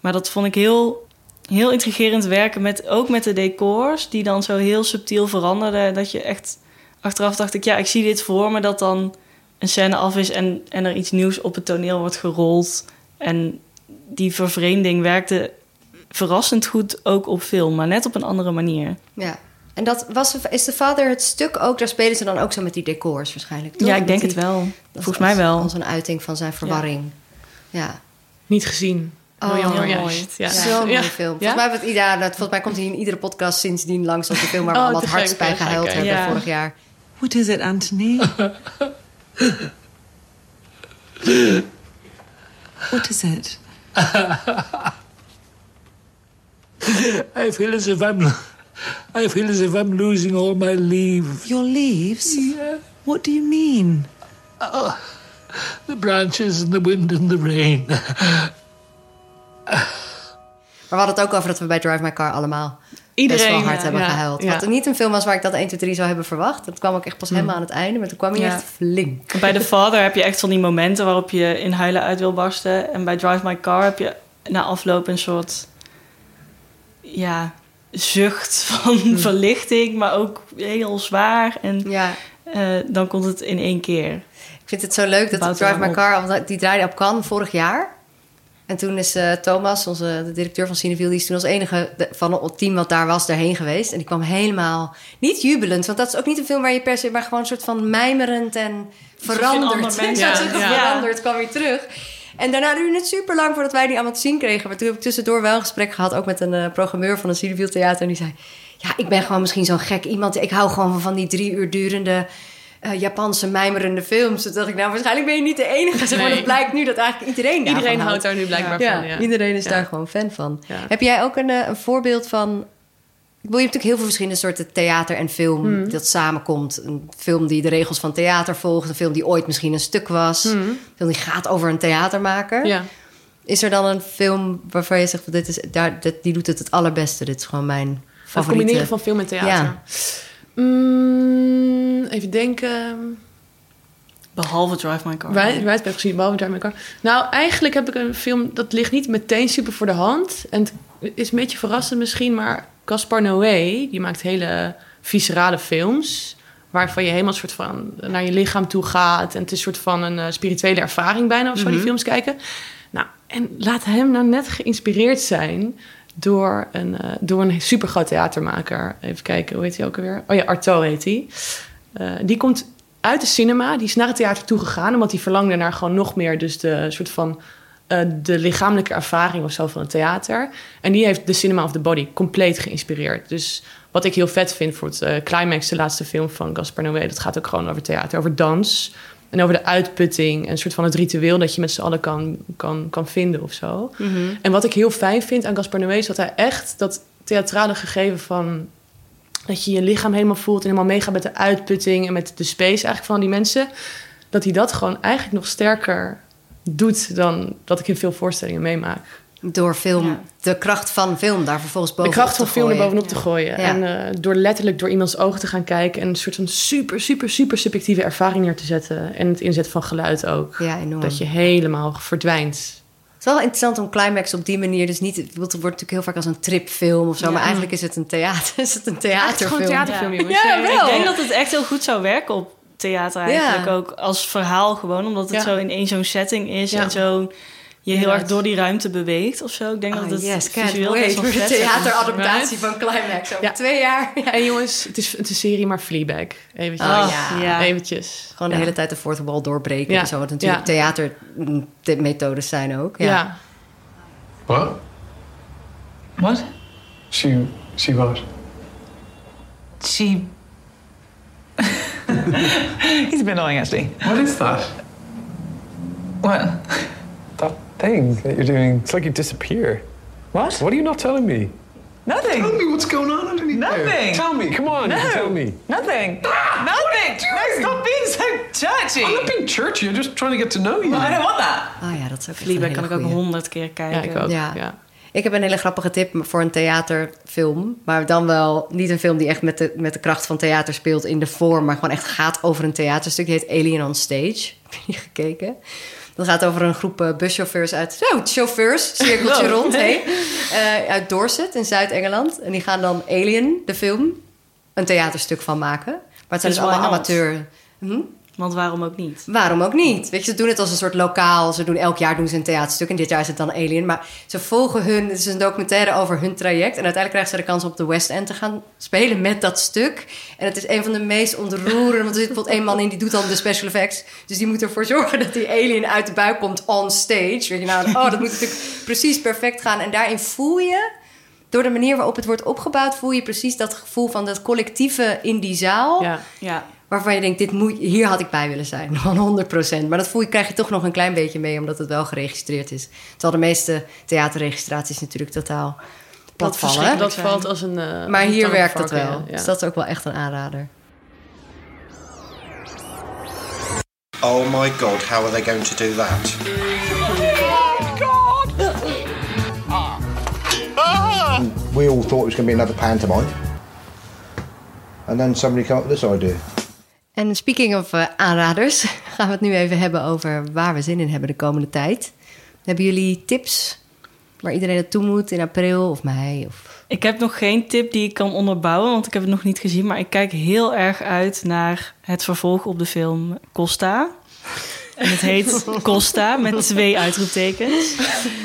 Maar dat vond ik heel, heel intrigerend werken. Met, ook met de decors, die dan zo heel subtiel veranderden. Dat je echt... Achteraf dacht ik, ja, ik zie dit voor me dat dan een scène af is... en, en er iets nieuws op het toneel wordt gerold. En die vervreemding werkte verrassend goed ook op film, maar net op een andere manier. Ja. En dat was, is de vader het stuk ook... Daar spelen ze dan ook zo met die decors waarschijnlijk, toch? Ja, ik denk die- het wel. dat Volgens als- mij wel. Als een uiting van zijn verwarring. Ja. Niet gezien. Oh, jammer, ja. mooi. Ja. Zo'n mooie Ja. film. Volgens Ja? mij, wordt, ja, dat, volgens mij komt hij in iedere podcast sindsdien langs als de film waar we Oh, allemaal bij gehuild hebben vorig jaar. What is it, Anthony? what is it? <laughs> I feel as if I'm, I feel as if I'm losing all my leaves. Your leaves? Yeah. What do you mean? Oh, the branches and the wind and the rain. Maar we hadden het ook over dat we bij Drive My Car allemaal Iedereen, best wel hard hebben gehuild. Wat niet een film was waar ik dat 1, 2, 3 zou hebben verwacht. Dat kwam ook echt pas helemaal aan het einde. Maar toen kwam Ja. echt flink. Bij The <laughs> Father heb je echt van die momenten waarop je in huilen uit wil barsten. En bij Drive My Car heb je na afloop een soort ja, zucht <laughs> van verlichting, maar ook heel zwaar. En Ja. eh, dan komt het in één keer. Ik vind het zo leuk dat Drive My. Car, want die draaide op Cannes vorig jaar. En toen is eh, Thomas, onze de directeur van Cineville, die is toen als enige de- van het team wat daar was, daarheen geweest. En die kwam helemaal, niet jubelend, want dat is ook niet een film waar je per se, maar gewoon een soort van mijmerend en veranderd. ander mens. <laughs> Ja, terug ja. veranderd, kwam weer terug. En daarna duurde het super lang voordat wij die allemaal te zien kregen. Maar toen heb ik tussendoor wel een gesprek gehad, ook met een eh, programmeur van een Cineville Theater. En die zei, ja, ik ben gewoon misschien zo'n gek iemand. Ik hou gewoon van, van die drie uur durende eh, Japanse mijmerende films. Toen dacht ik, nou, waarschijnlijk ben je niet de enige. Zeg maar Nee. dat blijkt nu dat eigenlijk iedereen Iedereen houdt. houdt daar nu blijkbaar Ja, van. Ja. iedereen is Ja. daar gewoon fan van. Ja. Heb jij ook een, eh, een voorbeeld van... Ik bedoel, je hebt natuurlijk heel veel verschillende soorten theater en film Hmm. dat samenkomt. Een film die de regels van theater volgt. Een film die ooit misschien een stuk was. Een film die gaat over een theatermaker. Hmm. Ja. Is er dan een film waarvan je zegt... Dit is, daar, dit, die doet het het allerbeste. Dit is gewoon mijn Het favoriete. combineren van film en theater. Ja. Mm, even denken. Behalve Drive My Car. Wij, wij hebben gezien, behalve Drive My Car. Nou, eigenlijk heb ik een film... dat ligt niet meteen super voor de hand. En het is een beetje verrassend misschien... maar Gaspar Noé, die maakt hele viscerale films... waarvan je helemaal soort van naar je lichaam toe gaat... en het is een soort van een eh, spirituele ervaring bijna... of zo, die films kijken. Nou, en laat hem nou net geïnspireerd zijn... door een, eh, door een super groot theatermaker. Even kijken, hoe heet hij ook alweer? Oh ja, Artaud heet hij. Eh, die komt uit de cinema. Die is naar het theater toegegaan. Omdat hij verlangde naar gewoon nog meer... dus de soort van... eh, de lichamelijke ervaring of zo van het theater. En die heeft de Cinema of the Body compleet geïnspireerd. Dus wat ik heel vet vind voor het eh, Climax, de laatste film van Gaspar Noé... dat gaat ook gewoon over theater, over dans... en over de uitputting en een soort van het ritueel... dat je met z'n allen kan, kan, kan vinden of zo. En wat ik heel fijn vind aan Gaspar Noé... is dat hij echt dat theatrale gegeven van... dat je je lichaam helemaal voelt... en helemaal meegaat met de uitputting... en met de space eigenlijk van die mensen... dat hij dat gewoon eigenlijk nog sterker doet... dan dat ik in veel voorstellingen meemaak. Door film, Ja. de kracht van film daar vervolgens De bovenop kracht van te film er gooien. bovenop te gooien. Ja. En eh, door letterlijk door iemands ogen te gaan kijken... en een soort van super, super, super subjectieve ervaring neer te zetten. En het inzetten van geluid ook. Ja, enorm. Dat je helemaal verdwijnt. Het is wel interessant om Climax op die manier... dus niet, het wordt natuurlijk heel vaak als een tripfilm of zo... maar eigenlijk is het een theater, <laughs> is het een Het is theaterfilm. gewoon een theaterfilm, jongens. Ja, wel. Ik denk dat het echt heel goed zou werken op theater eigenlijk Ja. ook als verhaal gewoon. Omdat het Ja. zo in één zo'n setting is Ja. en zo je heel erg door die ruimte beweegt of zo. Ik denk dat Ah, het yes, visueel wait best wel voor de vet is. theateradaptatie van Climax over Ja. twee jaar. Ja. <laughs> En jongens, het is, het is een serie, maar Fleabag. Eventjes. Oh, ja. ja. Eventjes. Gewoon de hele tijd de fourth wall doorbreken Ja. en zo. Wat natuurlijk Ja. theatermethodes zijn ook. Ja. Ja. What? What? She. She what? She. <laughs> He's bit annoying, actually. What is that? What? That thing that you're doing. It's like you disappear. What? What are you not telling me? Nothing. Tell me what's going on underneath there. Nothing. Tell me. Come on. No. Tell me. Nothing. Nothing. No, stop being so churchy. I'm not being churchy. I'm just trying to get to know you. I don't want that. Oh ja, dat is ook Fleabag kan ik ook honderd keer Ja, kijken. ik ook. Ja. Ja. Ik heb een hele grappige tip voor een theaterfilm. Maar dan wel niet een film die echt met de, met de kracht van theater speelt in de vorm. Maar gewoon echt gaat over een theaterstuk. Die heet Alien on Stage. <laughs> Heb je die gekeken? Dat gaat over een groep eh, buschauffeurs uit... Zo, chauffeurs, <laughs> cirkeltje Wow. rond. Eh, uit Dorset in Zuid-Engeland. En die gaan dan Alien, de film, een theaterstuk van maken. Maar het zijn Dus dus allemaal amateur... Hm? Want waarom ook niet? Waarom ook niet? Weet je, ze doen het als een soort lokaal. Ze doen elk jaar doen ze een theaterstuk. En dit jaar is het dan Alien. Maar ze volgen hun... Het is een documentaire over hun traject. En uiteindelijk krijgen ze de kans om op de West End te gaan spelen met dat stuk. En het is een van de meest ontroerende... Want er zit bijvoorbeeld één man in die doet dan de special effects. Dus die moet ervoor zorgen dat die alien uit de buik komt on stage. Weet je, nou, oh, dat moet natuurlijk precies perfect gaan. En daarin voel je... Door de manier waarop het wordt opgebouwd... voel je precies dat gevoel van dat collectieve in die zaal Ja. Ja, waarvan je denkt, dit moet, hier had ik bij willen zijn. <laughs> Van 100%. Maar dat voel je, krijg je toch nog een klein beetje mee, omdat het wel geregistreerd is. Terwijl de meeste theaterregistraties natuurlijk totaal plat vallen. Dat valt als een. eh, Maar een hier tang werkt varken, wel. ja. Ja. Dus dat is ook wel echt een aanrader. Oh my god, how are they going to do that? We all thought it was going to be another pantomime. And then somebody came up with this idea. En speaking of eh, aanraders, <laughs> gaan we het nu even hebben over waar we zin in hebben de komende tijd. Hebben jullie tips waar iedereen naartoe moet in april of mei? Of... Ik heb nog geen tip die ik kan onderbouwen, want ik heb het nog niet gezien. Maar ik kijk heel erg uit naar het vervolg op de film Costa. En het heet <laughs> Costa met twee uitroeptekens.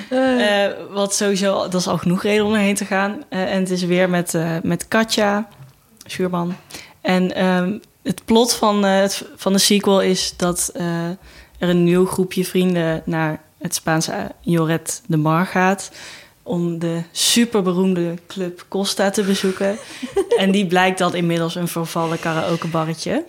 Eh, wat sowieso, dat is al genoeg reden om erheen te gaan. Eh, en het is weer met, eh, met Katja Schuurman. En ehm, het plot van, eh, het, van de sequel is dat eh, er een nieuw groepje vrienden naar het Spaanse Joret de Mar gaat om de superberoemde club Costa te bezoeken. <laughs> en die blijkt dan inmiddels een vervallen karaokebarretje.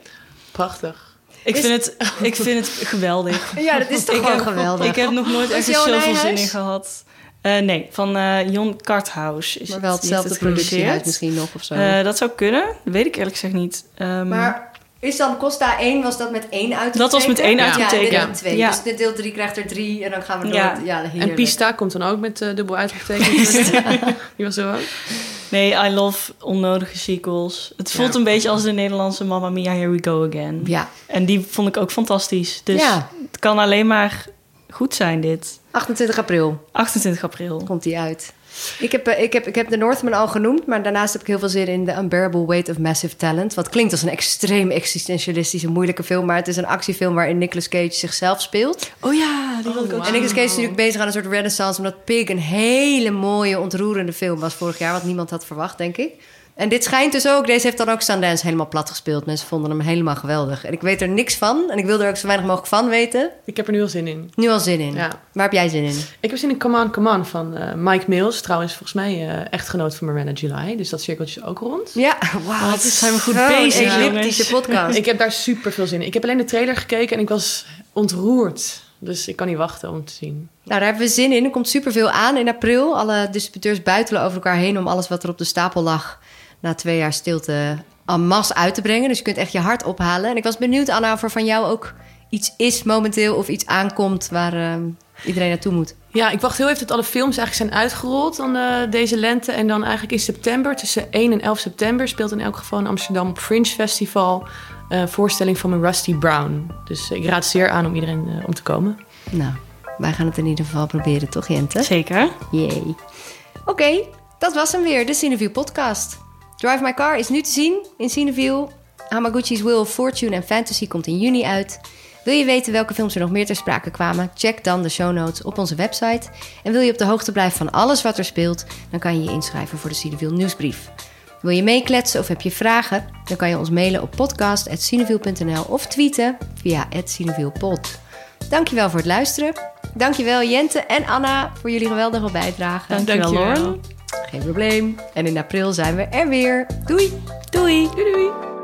Prachtig. Ik Is- vind, het, ik vind het geweldig. <laughs> Ja, dat is toch ik heb, geweldig. Ik heb nog nooit echt zoveel zin in gehad. Eh, nee, van eh Jon Karthaus. Is Maar wel het, hetzelfde het productiehuis misschien nog of zo. Eh, dat zou kunnen. Dat weet ik eerlijk gezegd niet. Ehm, Maar is dan Costa 1, was dat met één uitroepteken? Dat was met één uitroepteken. dit Ja. met twee. Ja. Dus de deel 3 krijgt er drie en dan gaan we door. Ja. Ja, En. Pista komt dan ook met eh, dubbel uitgetekend. <laughs> <laughs> Die was er ook. Nee, I love onnodige sequels. Het voelt Ja. een beetje als de Nederlandse Mamma Mia, Here We Go Again. Ja, En die vond ik ook fantastisch. Dus Ja. het kan alleen maar goed zijn, dit. 28 april 28 april. komt die uit. Ik heb, eh, ik, heb, ik heb The Northman al genoemd, maar daarnaast heb ik heel veel zin in The Unbearable Weight of Massive Talent. Wat klinkt als een extreem existentialistische, moeilijke film, maar het is een actiefilm waarin Nicolas Cage zichzelf speelt. Oh ja, die wil ik ook En Nicolas Cage is natuurlijk bezig aan een soort renaissance... omdat Pig een hele mooie, ontroerende film was vorig jaar... wat niemand had verwacht, denk ik. En dit schijnt dus ook... Deze heeft dan ook Sundance helemaal plat gespeeld. Mensen vonden hem helemaal geweldig. En ik weet er niks van. En ik wil er ook zo weinig mogelijk van weten. Ik heb er nu al zin in. Nu al zin in. Ja. Waar heb jij zin in? Ik heb zin in Come On, Come On van eh, Mike Mills. Trouwens, volgens mij eh echtgenoot van Miranda July. Dus dat cirkeltje is ook rond. Ja, <laughs> wauw. Wat zijn we goed bezig, elliptische podcast. Ik heb daar super veel zin in. Ik heb alleen de trailer gekeken en ik was ontroerd. Dus ik kan niet wachten om te zien. Nou, daar hebben we zin in. Er komt superveel aan in april. Alle distributeurs buitelen over elkaar heen... om alles wat er op de stapel lag... na twee jaar stilte en masse uit te brengen. Dus je kunt echt je hart ophalen. En ik was benieuwd, Anna, of er van jou ook iets is momenteel... of iets aankomt waar ehm, iedereen naartoe moet. Ja, ik wacht heel even tot alle films eigenlijk zijn uitgerold dan eh, deze lente. En dan eigenlijk in september, tussen 1 en 11 september... speelt in elk geval in Amsterdam Fringe Festival... eh, voorstelling van mijn Rusty Brown. Dus ik raad zeer aan om iedereen eh, om te komen. Nou, wij gaan het in ieder geval proberen, toch Jente? Zeker. Yay. Oké, dat was hem weer, de Cineview podcast. Drive My Car is nu te zien in Cineview. Hamaguchi's Will of Fortune en Fantasy komt in juni uit. Wil je weten welke films er nog meer ter sprake kwamen? Check dan de show notes op onze website. En wil je op de hoogte blijven van alles wat er speelt? Dan kan je je inschrijven voor de Cineviel nieuwsbrief. Wil je meekletsen of heb je vragen? Dan kan je ons mailen op podcast.cineviel.nl of tweeten via @cinevielpod. Dankjewel voor het luisteren. Dankjewel Jente en Anna voor jullie geweldige bijdrage. Dankjewel, Lauren. Geen probleem. En in april zijn we er weer. Doei. Doei. Doei doei.